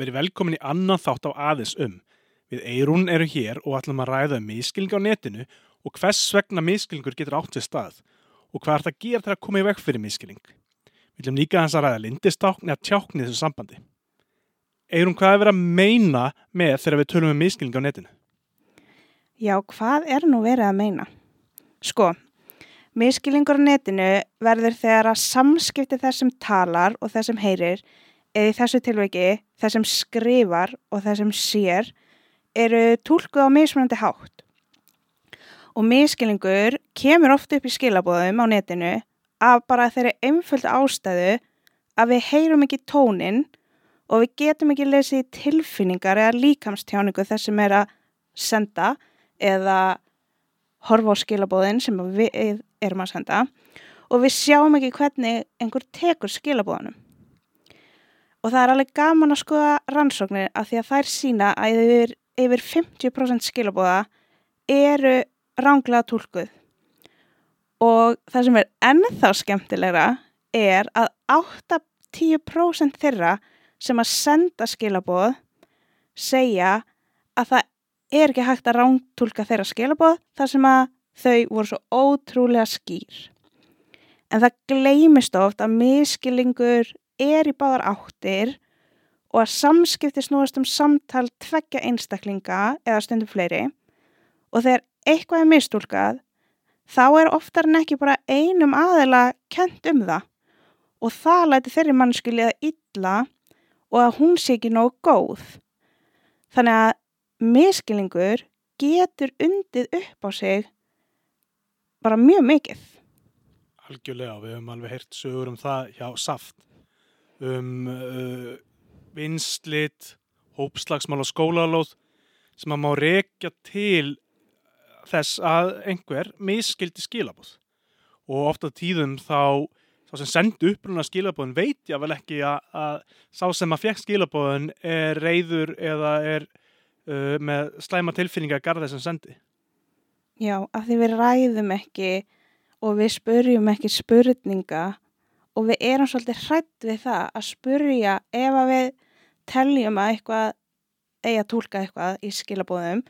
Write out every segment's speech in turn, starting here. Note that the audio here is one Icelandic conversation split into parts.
verið velkomin í annan þátt á aðeins um. Við Eirún eru hér og ætlum að ræða um miskilning á netinu og hvers vegna miskilningur getur átt við stað og hvað er það að gera til að koma í veg fyrir miskilning. Við viljum líka hans að ræða lindistákn eða tjákn í þessu sambandi. Eirún, hvað er verið að meina með þegar við tölum um miskilning á netinu? Já, hvað er nú verið að meina? Sko, miskilningur á netinu verður þegar að samskipti þessum talar og þessum heyrir eða í þessu tilveiki þessum skrifar og þessum sér eru tólkuð á mismunandi hátt. Og miskilningur kemur oft upp í skilabóðum á netinu af bara þeirri einföld ástæðu að við heyrum ekki tónin og við getum ekki lesið tilfinningar eða líkamstjáningu þess sem er að senda eða horfa á skilabóðin sem við erum að senda og við sjáum ekki hvernig einhver tekur skilabóðanum. Og það er alveg gaman að skoða rannsóknir af því að þær sína að yfir, yfir 50% skilabóða eru ránglega tólkuð. Og það sem er ennþá skemmtilegra er að 8-10% þeirra sem að senda skilabóð segja að það er ekki hægt að rántúlka þeirra skilabóð þar sem að þau voru svo ótrúlega skýr. En það gleymist oft að miskilingur er í báðar áttir og að samskipti snúast um samtal tveggja einstaklinga eða stundum fleiri og þegar eitthvað er mistúlkað þá er oftar en ekki bara einum aðila kent um það og það læti þeirri mannskiliða illa og að hún sé ekki nóg góð. Þannig að miskilingur getur undið upp á sig bara mjög mikið. Algjörlega, við höfum alveg heyrt sögur um það hjá Saft um uh, vinslit, hópslagsmál og skólalóð sem að má rekja til þess að einhver miskildi skilabóð og ofta tíðum þá sá sem sendi uppruna skilabóðin veit ég vel ekki að, að sá sem að fekk skilabóðin er reyður eða er uh, með slæma tilfinninga að garda þessum sendi. Já, af því við ræðum ekki og við spurjum ekki spurninga og við erum svolítið hrætt við það að spurja ef að við telljum að eitthvað eigi að tólka eitthvað í skilabóðum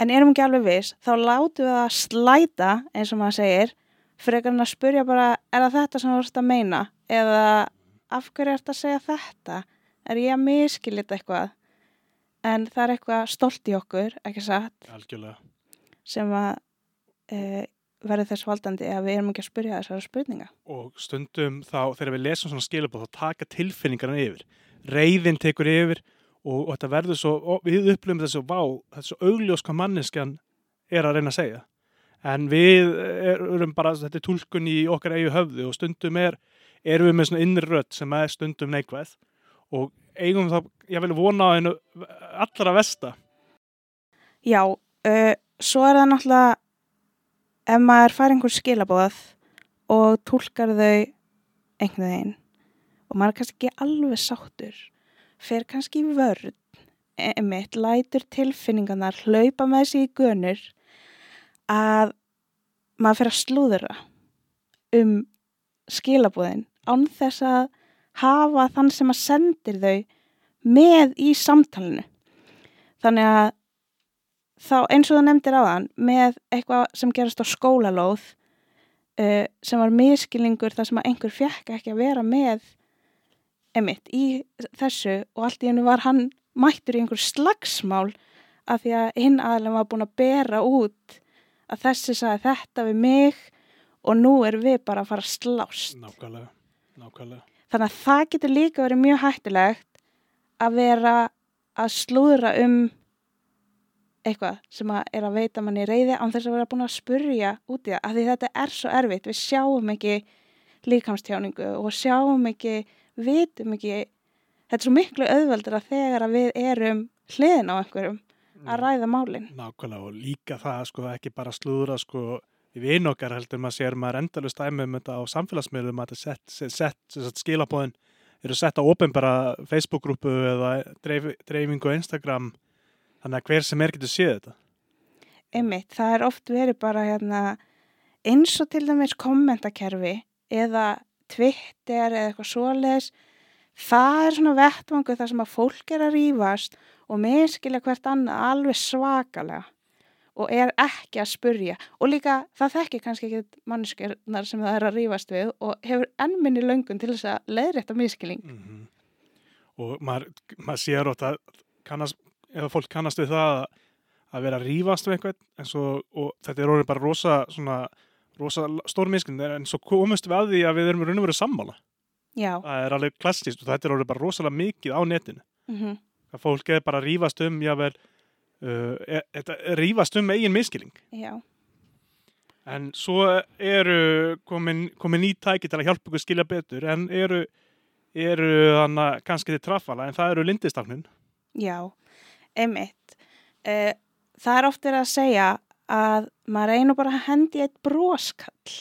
en erum ekki alveg viss, þá látum við að slæta eins og maður segir frekar en að spurja bara er það þetta sem þú ert að meina? Eða af hverju ert að segja þetta? Er ég að miskilita eitthvað? En það er eitthvað stolt í okkur ekki satt? Algjörlega. sem að e, verður þess valdandi að við erum ekki að spurja þessara spurninga. Og stundum þá þegar við lesum svona skilabóð þá taka tilfinningarna yfir. Reyðin tekur yfir og, og þetta verður svo, við upplöfum þessu vá, þessu augljós hvað manneskjan er að reyna að segja. En við erum bara, þetta er tólkun í okkar eigu höfðu og stundum er, erum við með svona innri rött sem er stundum neikvæð. Og eigum þá, ég vil vona á einu allra vesta. Já, uh, svo er það náttúrulega ef maður fær einhver skilabóð og tólkar þau einhvern veginn og maður er kannski ekki alveg sáttur, fer kannski í vörð, emitt, lætur tilfinningarnar, hlaupa með þessi í gönur að maður fyrir að slúðura um skilabúðin án þess að hafa þann sem að sendir þau með í samtalenu. Þannig að þá eins og það nefndir áðan með eitthvað sem gerast á skólalóð uh, sem var miskilingur þar sem að einhver fjekk ekki að vera með emitt í þessu og allt í hennu var hann mættur í einhver slagsmál af því að hinn aðlega var búin að bera út að þessi sagði þetta við mig og nú er við bara að fara að slást. Nákvæmlega, nákvæmlega. Þannig að það getur líka verið mjög hættilegt að vera að slúðra um eitthvað sem að er að veita manni reyði án þess að vera búin að spurja út í það. Af því þetta er svo erfitt, við sjáum ekki líkamstjáningu og sjáum ekki, vitum ekki, þetta er svo miklu auðveldur að þegar að við erum hliðin á einhverjum að ræða málinn. Nákvæmlega og líka það sko ekki bara slúðra sko við einu okkar heldur maður sér maður endalust æmum um þetta á samfélagsmiðlum að þetta sett, sett, sett skilabóðin eru sett á ofinbara Facebook-grúpu eða dreif, dreifingu Instagram þannig að hver sem er getur séð þetta. Einmitt, það er oft verið bara hérna, eins og til dæmis kommentakerfi eða Twitter eða eitthvað svoleis það er svona vettvangu þar sem að fólk er að rífast og miskilja hvert annað alveg svakalega og er ekki að spurja og líka það þekki kannski ekki mannskjörnar sem það er að rífast við og hefur ennminni löngun til þess að leiðrétta miskilning. Mm Og maður, maður sér ótt að kannast, ef fólk kannast við það að, vera að rífast við en svo, og þetta er orðið bara rosa, svona, rosa stór miskinn en svo komumst við að því að við erum raun og verið sammála. Já. Það er alveg klassist og þetta er orðið bara rosalega mikið á netinu. Mm að fólk er bara að rífast um jável, uh, e, rífast um eigin miskilling Já. en svo eru komin, komin ný tæki til að hjálpa ykkur skilja betur en eru, eru þannig kannski til traffala en það eru lindistaknun Já, einmitt. Uh, það er oft verið að segja að maður einu bara að hendi eitt broskall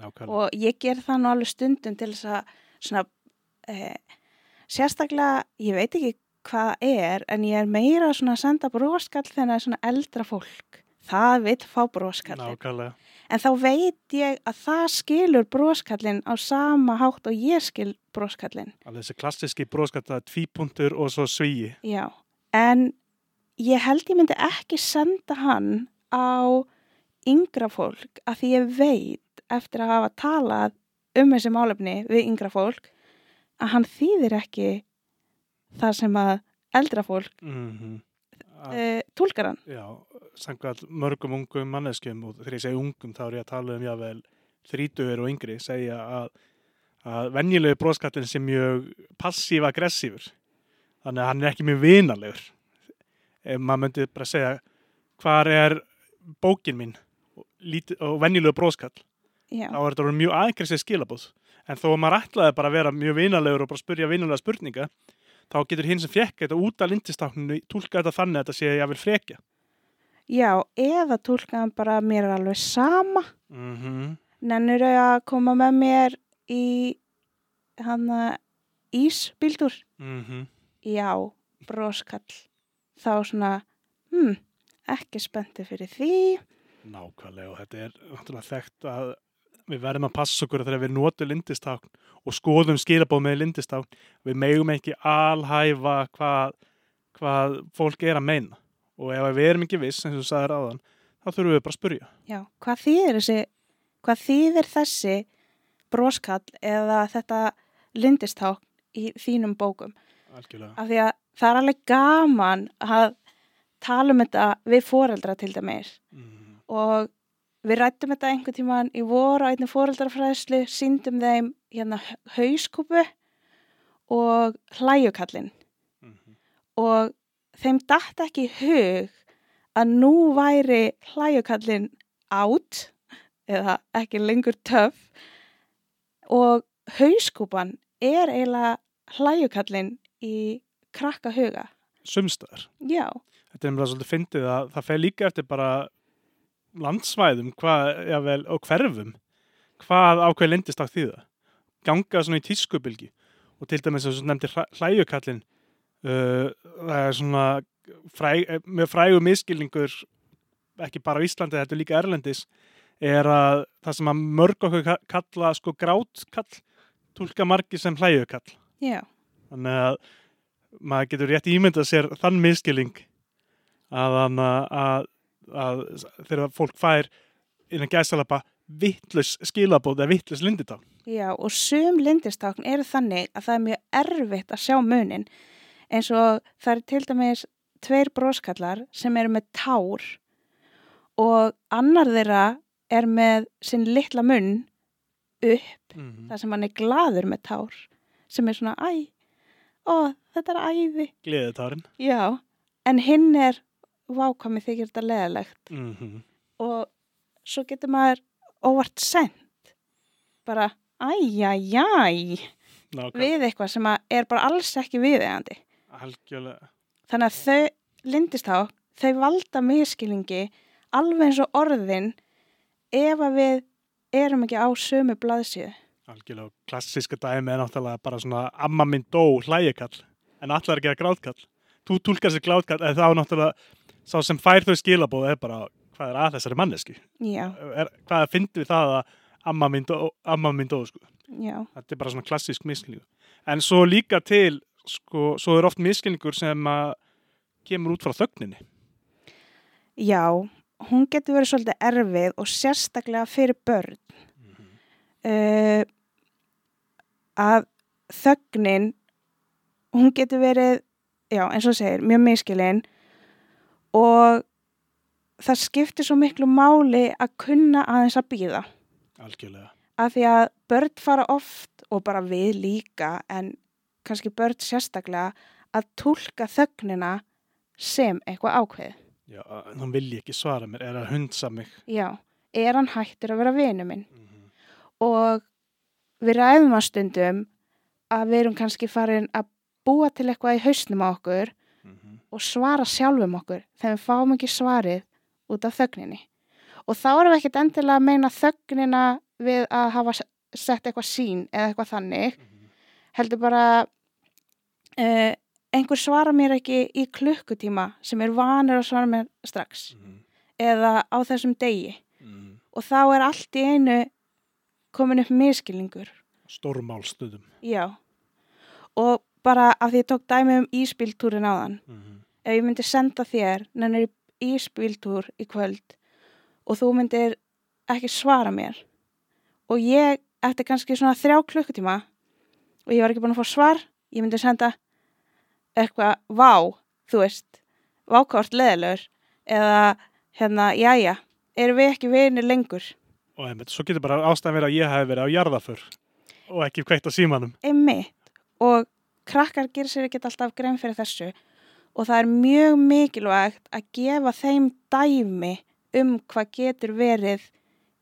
Nákvæmlega. og ég ger það nú alveg stundum til þess að svona, uh, sérstaklega, ég veit ekki hvað er, en ég er meira að senda broskall þegar það er svona eldra fólk. Það veit fá broskallin. Nákvæmlega. En þá veit ég að það skilur broskallin á sama hátt og ég skil broskallin. Alveg þessi klassiski bróðskatt það er tvípuntur og svo svíi. Já, en ég held ég myndi ekki senda hann á yngra fólk af því ég veit eftir að hafa talað um þessi málefni við yngra fólk að hann þýðir ekki það sem að eldra fólk Mm -hmm. uh, tólkar hann. Já, samkvæmt mörgum ungum manneskjum og þegar ég segi ungum þá er ég að tala um jável þrítugur og yngri segja að, að venjulegu bróðskattin sé mjög passív-aggressífur þannig að hann er ekki mjög vinalegur ef maður myndi bara segja hvar er bókin mín og, og venjulegu bróðskall þá er þetta mjög aggressív skilabóð en þó að maður ætlaði bara að vera mjög vinalegur og bara spurja vinalega spurninga þá getur hinn sem fekk þetta út af lindistákninu tólka þetta þannig að þetta sé jável frekja já eða tólka hann bara mér er alveg sama. Mhm Nennur að koma með mér í hann að ísbíldur? Mm Já, broskall. Þá svona, hm, ekki spennti fyrir því. Nákvæmlega og þetta er náttúrulega þekkt að við verðum að passa okkur þegar við notum lindistákn og skoðum skilabóð með lindistákn. Við megum ekki alhæfa hvað, hvað fólk er að meina og ef við erum ekki viss, eins og þú sagðir áðan, þá þurfum við bara að spurja. Já, hvað þýðir þessi, hvað þýðir þessi broskall eða þetta lindisták í þínum bókum? Algjörlega. Af því að það er alveg gaman að tala um þetta við foreldra til dæmis. Mm. og við rættum þetta einhvern tíman í voru á einni foreldrafræðslu, síndum þeim hérna hauskúpu og hlæjukallin Mm og þeim datt ekki hug að nú væri hlæjukallin átt eða ekki lengur töff. Og hauskúpan er eiginlega hlæjukallin í krakka huga. Sumstæðar. Já, Þetta er mjög svolítið fyndið að það fer líka eftir bara landsvæðum hvað, jável, og hverfum hvað ákveð lindistákn þýða. Ganga svona í tískubilgi og til dæmis að nefndir hlæjukallin uh, það er svona fræ, með frægu miskilningur ekki bara á Íslandi, þetta er líka Erlendis er að það sem að mörg okkur ka- kalla sko grátkall tólka margir sem hlæjukall já, þannig að maður getur rétt ímyndað sér þann miskilning að, að, að, að þegar fólk fær innan gæsalapa vittlus skilabóð eða vittlus linditá já og sum lindistákn eru þannig að það er mjög erfitt að sjá munin eins og það er til dæmis tveir broskallar sem eru með tár og annar þeirra er með sinn litla munn upp mm. þar sem hann er glaður með tár sem er svona æ, ó þetta er æði. Gleðitárin. Já, en hinn er vákvæmi þykir þetta leðalegt mm -hmm. og svo getur maður óvart sendt bara æjæjæj. Við eitthvað sem er bara alls ekki viðeigandi. Algjörlega. Þannig að þau lindist á þau valda miskilingi alveg eins og orðin ef að við erum ekki á sömu blaðsíðu algjörlega klassiska dæmi er náttúrulega bara svona amma minn dó hlæjikall en allar að gera grátkall. Þú tólkar sér grátkall en þá náttúrulega sá sem fær þau skilabóð er bara hvað er að þessari manneski já, er, hvað finnst við það að amma minn dó, amma minn dó sko. já, þetta er bara svona klassísk miskilningu En svo líka til, sko, svo er oft miskilningur sem að kemur út frá þögninni. Já, hún getur verið svolítið erfið og sérstaklega fyrir börn. Uh, að þögnin, hún getur verið, já eins og segir, mjög miskilinn og það skiptir svo miklu máli að kunna aðeins að býða. Algjörlega. Af því að börn fara oft og bara við líka en kannski börn sérstaklega að tólka þögnina sem eitthvað ákveð. Já, hann vilji ekki svara mér, er að hundsa mig. Já, er hann hættur að vera vinu minn? Mm -hmm. Og við ræðum að stundum að við erum kannski farin að búa til eitthvað í hausnum á okkur og svara sjálfum okkur þegar við fáum ekki svarið út af þögninni. Og þá erum við ekkert endilega að meina þögnina við að hafa sett eitthvað sín eða eitthvað þannig. Heldur bara uh, einhver svara mér ekki í klukkutíma sem er vanur að svara mér strax eða á þessum degi. Og þá er allt í einu komin upp miskilningur. Stórmálstöðum. Já. Og bara af því ég tók dæmi um íspíltúrin á þann. Mm -hmm. Ef ég myndi senda þér nennir íspíltúr í kvöld og þú myndir ekki svara mér og ég eftir kannski svona þrjá klukkutíma og ég var ekki búin að fá svar ég myndi senda eitthvað vá, þú veist vákort leðilegur eða hérna, jájá, erum við ekki vinir lengur Og einmitt, svo getur bara ástæðan verið að ég hef verið á jarðaför og ekki kveikt á símanum. einmitt. Og krakkar gerir sér ekki alltaf grein fyrir þessu. Og það er mjög mikilvægt að gefa þeim dæmi um hvað getur verið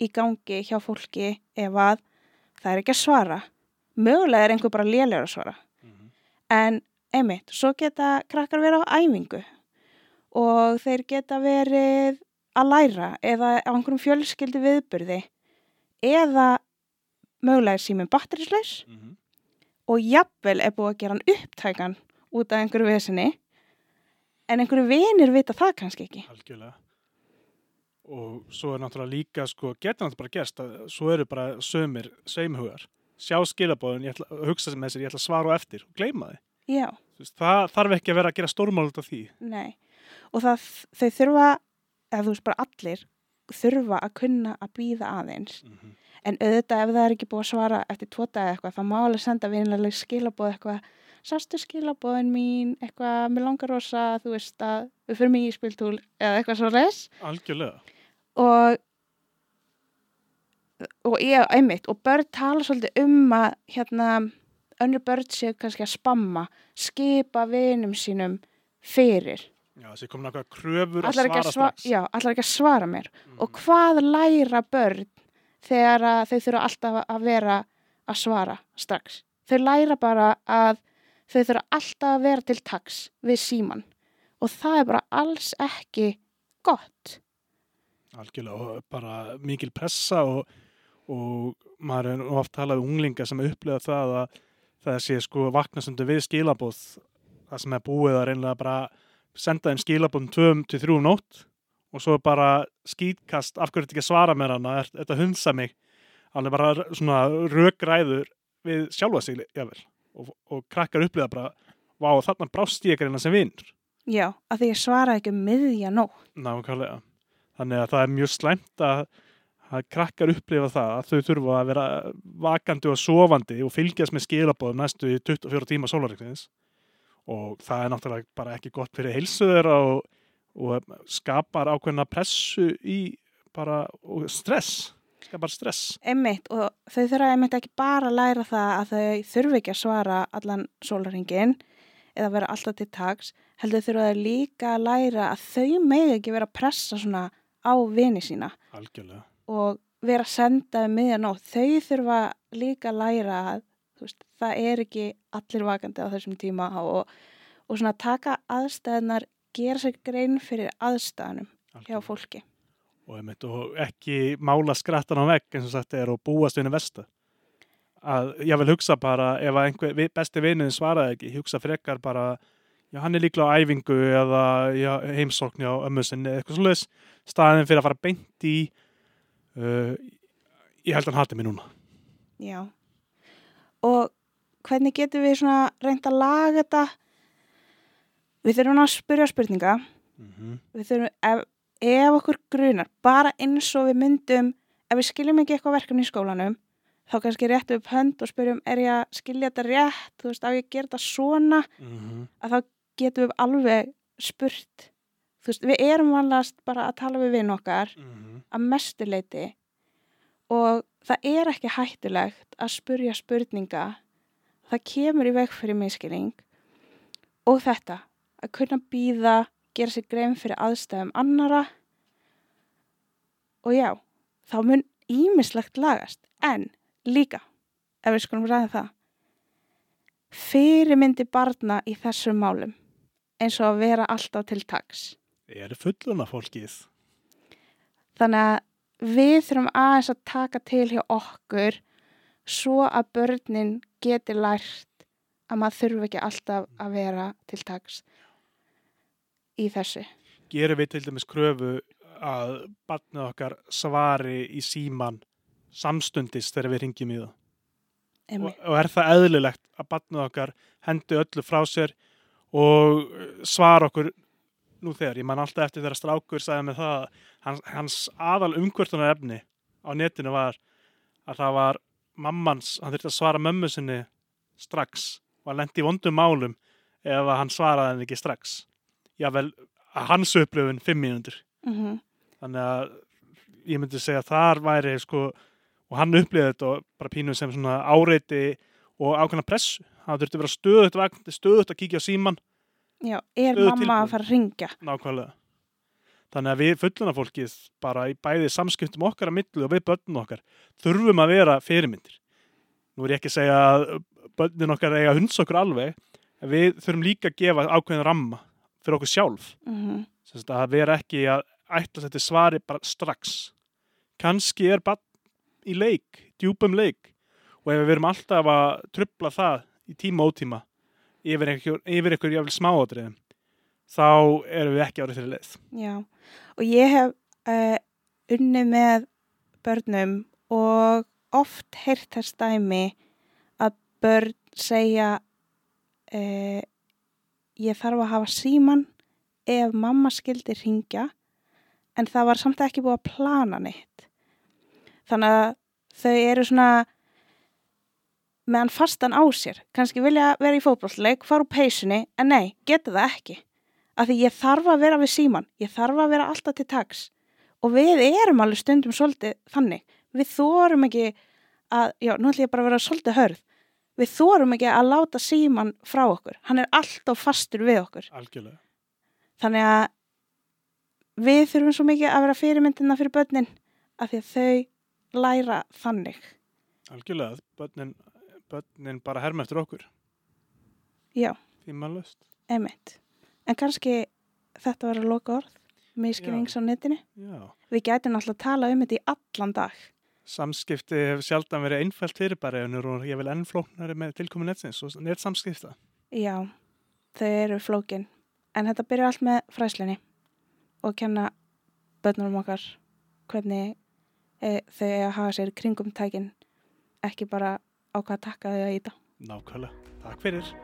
í gangi hjá fólki ef að það er ekki að svara. Mögulega er einhver bara lélegur að svara. En einmitt, svo geta krakkar verið á æfingu. Og þeir geta verið að læra eða á einhverjum fjölskyldi viðburði eða mögulega síminn batterislaus Mm -hmm. og jafnvel er búið að gera hann upptækan út af einhverju vesinni en einhverju vinir vita það kannski ekki. Algjörlega. Og svo er náttúrulega líka, sko, getur náttúrulega bara gerst að svo eru bara sömur, seimhugar. Sjá skilabóðun, ég ætla að hugsa sem með sér, ég ætla að svara á eftir og gleyma þið. Já, það þarf ekki að vera að gera stórmál út af því. nei. Og það, þau þurfa, eða þú veist bara allir, þurfa að kunna að býða aðeins. Mm -hmm. En auðvitað ef það er ekki búið að svara eftir tvo daga eitthvað, þá má alveg senda vinlega skilabóð eitthvað, sástu skilabóðin mín, eitthvað, mér langar rosa, þú veist að við fyrir mig í spiltúl eða eitthvað svo res. Algjörlega. og og ég, einmitt, og börn tala svolítið um að hérna, önnur börn séu kannski að spamma skipa vinum sínum fyrir Já, þessi komin náttúrulega kröfur að allar ekki svara að, sva strax. já, allar ekki að svara mér? Mhm. og hvað læra börn þegar að þau þurfa alltaf að vera að svara strax? Þau læra bara að þau þurfa alltaf að vera til taks við síman og það er bara alls ekki gott. Algjörlega og bara mikil pressa og, og maður er oft talað um unglinga sem upplega það að það sé sko vaknasundu við skilabóð það sem er búið að reynlega bara senda þeim skilabóðum 2-3 nótt og svo bara skýtkast af hverju þetta ekki svara mér hana? Er þetta hunsa mig? Hann er bara svona rökræður við sjálfa sig jável og, og krakkar upplega bara vá þarna brást ég reyna sem vinnur já, að því ég svara ekki um miðja nótt. Nákvæmlega. Þannig að það er mjög slæmt að, að krakkar upplifa það að þau þurfa að vera vakandi og sofandi og fylgjast með skilabóðum næstu í 24 tíma sólaríknins og það er náttúrulega bara ekki gott fyrir heilsu þeirra og, og skapar ákveðna pressu í bara stress, skapar stress. Einmitt og þau þurfa einmitt ekki bara að læra það að þau þurfi ekki að svara allan sólaringin eða vera alltaf til taks, heldur þurfa þau líka að læra að þau megi ekki vera að pressa svona á vini sína Algjörlega. og vera að senda um miðjanótt. Þau þurfa líka að læra að veist, það er ekki allir vakandi á þessum tíma og, og svona taka aðstæðnar, gera sér grein fyrir aðstæðanum hjá Algjörlega. fólki. og, einmitt, og ekki mála skrattan á vegg eins og sagt er og búast henni versta að ég vil hugsa bara ef einhver besti vinuðin svaraði ekki hugsa frekar bara já hann er líklega á æfingu eða já, heimsókni á ömmu sinni eða eitthvað svoleiðis staðin fyrir að fara beint í uh, ég held að hann hati mig núna Já. Og hvernig getum við svona reynd að laga þetta? Við þurfum að spyrja spurninga. Mm við þurfum, ef, ef okkur grunar bara eins og við myndum ef við skiljum ekki eitthvað verkefni í skólanum þá kannski réttu upp hönd og spyrjum er ég að skilja þetta rétt, þú veist, á ég að gera þetta svona, -hmm. að þá getum við alveg spurt. Þú veist, við erum vanlegast bara að tala við vinn okkar. Mhm. að mestu leiti og það er ekki hættulegt að spurja spurninga. Það kemur í veg fyrir miskilning og þetta að kunna býða, gera sér grein fyrir aðstæðum annara og já þá mun ímislegt lagast. En líka, ef við skulum ræða það fyrirmyndi barna í þessum málum eins og að vera alltaf til taks. Er fulluna fólkið? Þannig að við þurfum aðeins að taka til hjá okkur svo að börnin geti lært að maður þurfi ekki alltaf að vera til taks í þessu. Gerum við til dæmis kröfu að barnið okkar svari í síman samstundis þegar við ringjum í það? Og, og er það eðlilegt að barnið okkar hendi öllu frá sér og svara okkur nú þegar, ég man alltaf eftir þegar strákur sagði með það, að hans, hans aðal umkvörtunar efni á netinu var að það var mammans, hann þurfti að svara mömmu sinni strax og hann lendi í vondum málum ef hann svaraði henni ekki strax. Jável hans upplifun fimm mínútur. Mm þannig að ég myndi segja að þar væri sko, og hann upplifði þetta og bara pínu sem svona áreiti og ákveðna pressu, hann þurfti að vera stöðut stöðut að kíkja á síman Já, er mamma tilbúin. að fara að ringja? nákvæmlega. Þannig að við fulluna fólkið bara í bæði samskiptum okkar að millu og við börnum okkar þurfum að vera fyrirmyndir. Nú er ég ekki að segja að börnin okkar eiga hunsa okkur alveg en við þurfum líka að gefa ákveðin ramma fyrir okkur sjálf. Mm Sem sagt að vera ekki að ætla þetta svari bara strax. Kannski er bara í leik djúpum leik og ef við erum alltaf að trubla það í tíma og ótíma yfir einhver, yfir einhver jáfnvel smáatriðum þá erum við ekki árið þeirri leið Já, og ég hef uh, unnið með börnum og oft heyrt þess dæmi að börn segja uh, ég þarf að hafa síman ef mamma skildi ringja en það var samt ekki búið að plana neitt. Þannig að þau eru svona með hann fastan á sér, kannski vilja vera í fótbollleik, fara úr peysunni, en nei, geta það ekki. Af því ég þarf að vera við síman, ég þarf að vera alltaf til taks. Og við erum alveg stundum svolítið þannig, við þórum ekki að, já, nú ætlum ég bara að vera svolítið hörð, við þórum ekki að láta síman frá okkur, hann er alltaf fastur við okkur, algjörlega. Þannig að við þurfum svo mikið að vera fyrirmyndina fyrir börnin af því að þau læra þannig, algjörlega, börnin, börnin bara herma eftir okkur? Já, löst emitt en kannski þetta var að loka orð miskilnings á netinu. Já. við gætum alltaf að tala um þetta í allan dag. Samskipti hefur sjaldan verið einfælt fyrirbæri en eru ég vil enn flóknari með tilkomi netsins og netsamskipta. Já, þau eru flókin. En þetta byrjar allt með fræslinni og kenna börnum okkar hvernig e, þau hafa sér kringum tækin, ekki bara á hvað takka þau að íta. nákvæmlega, takk fyrir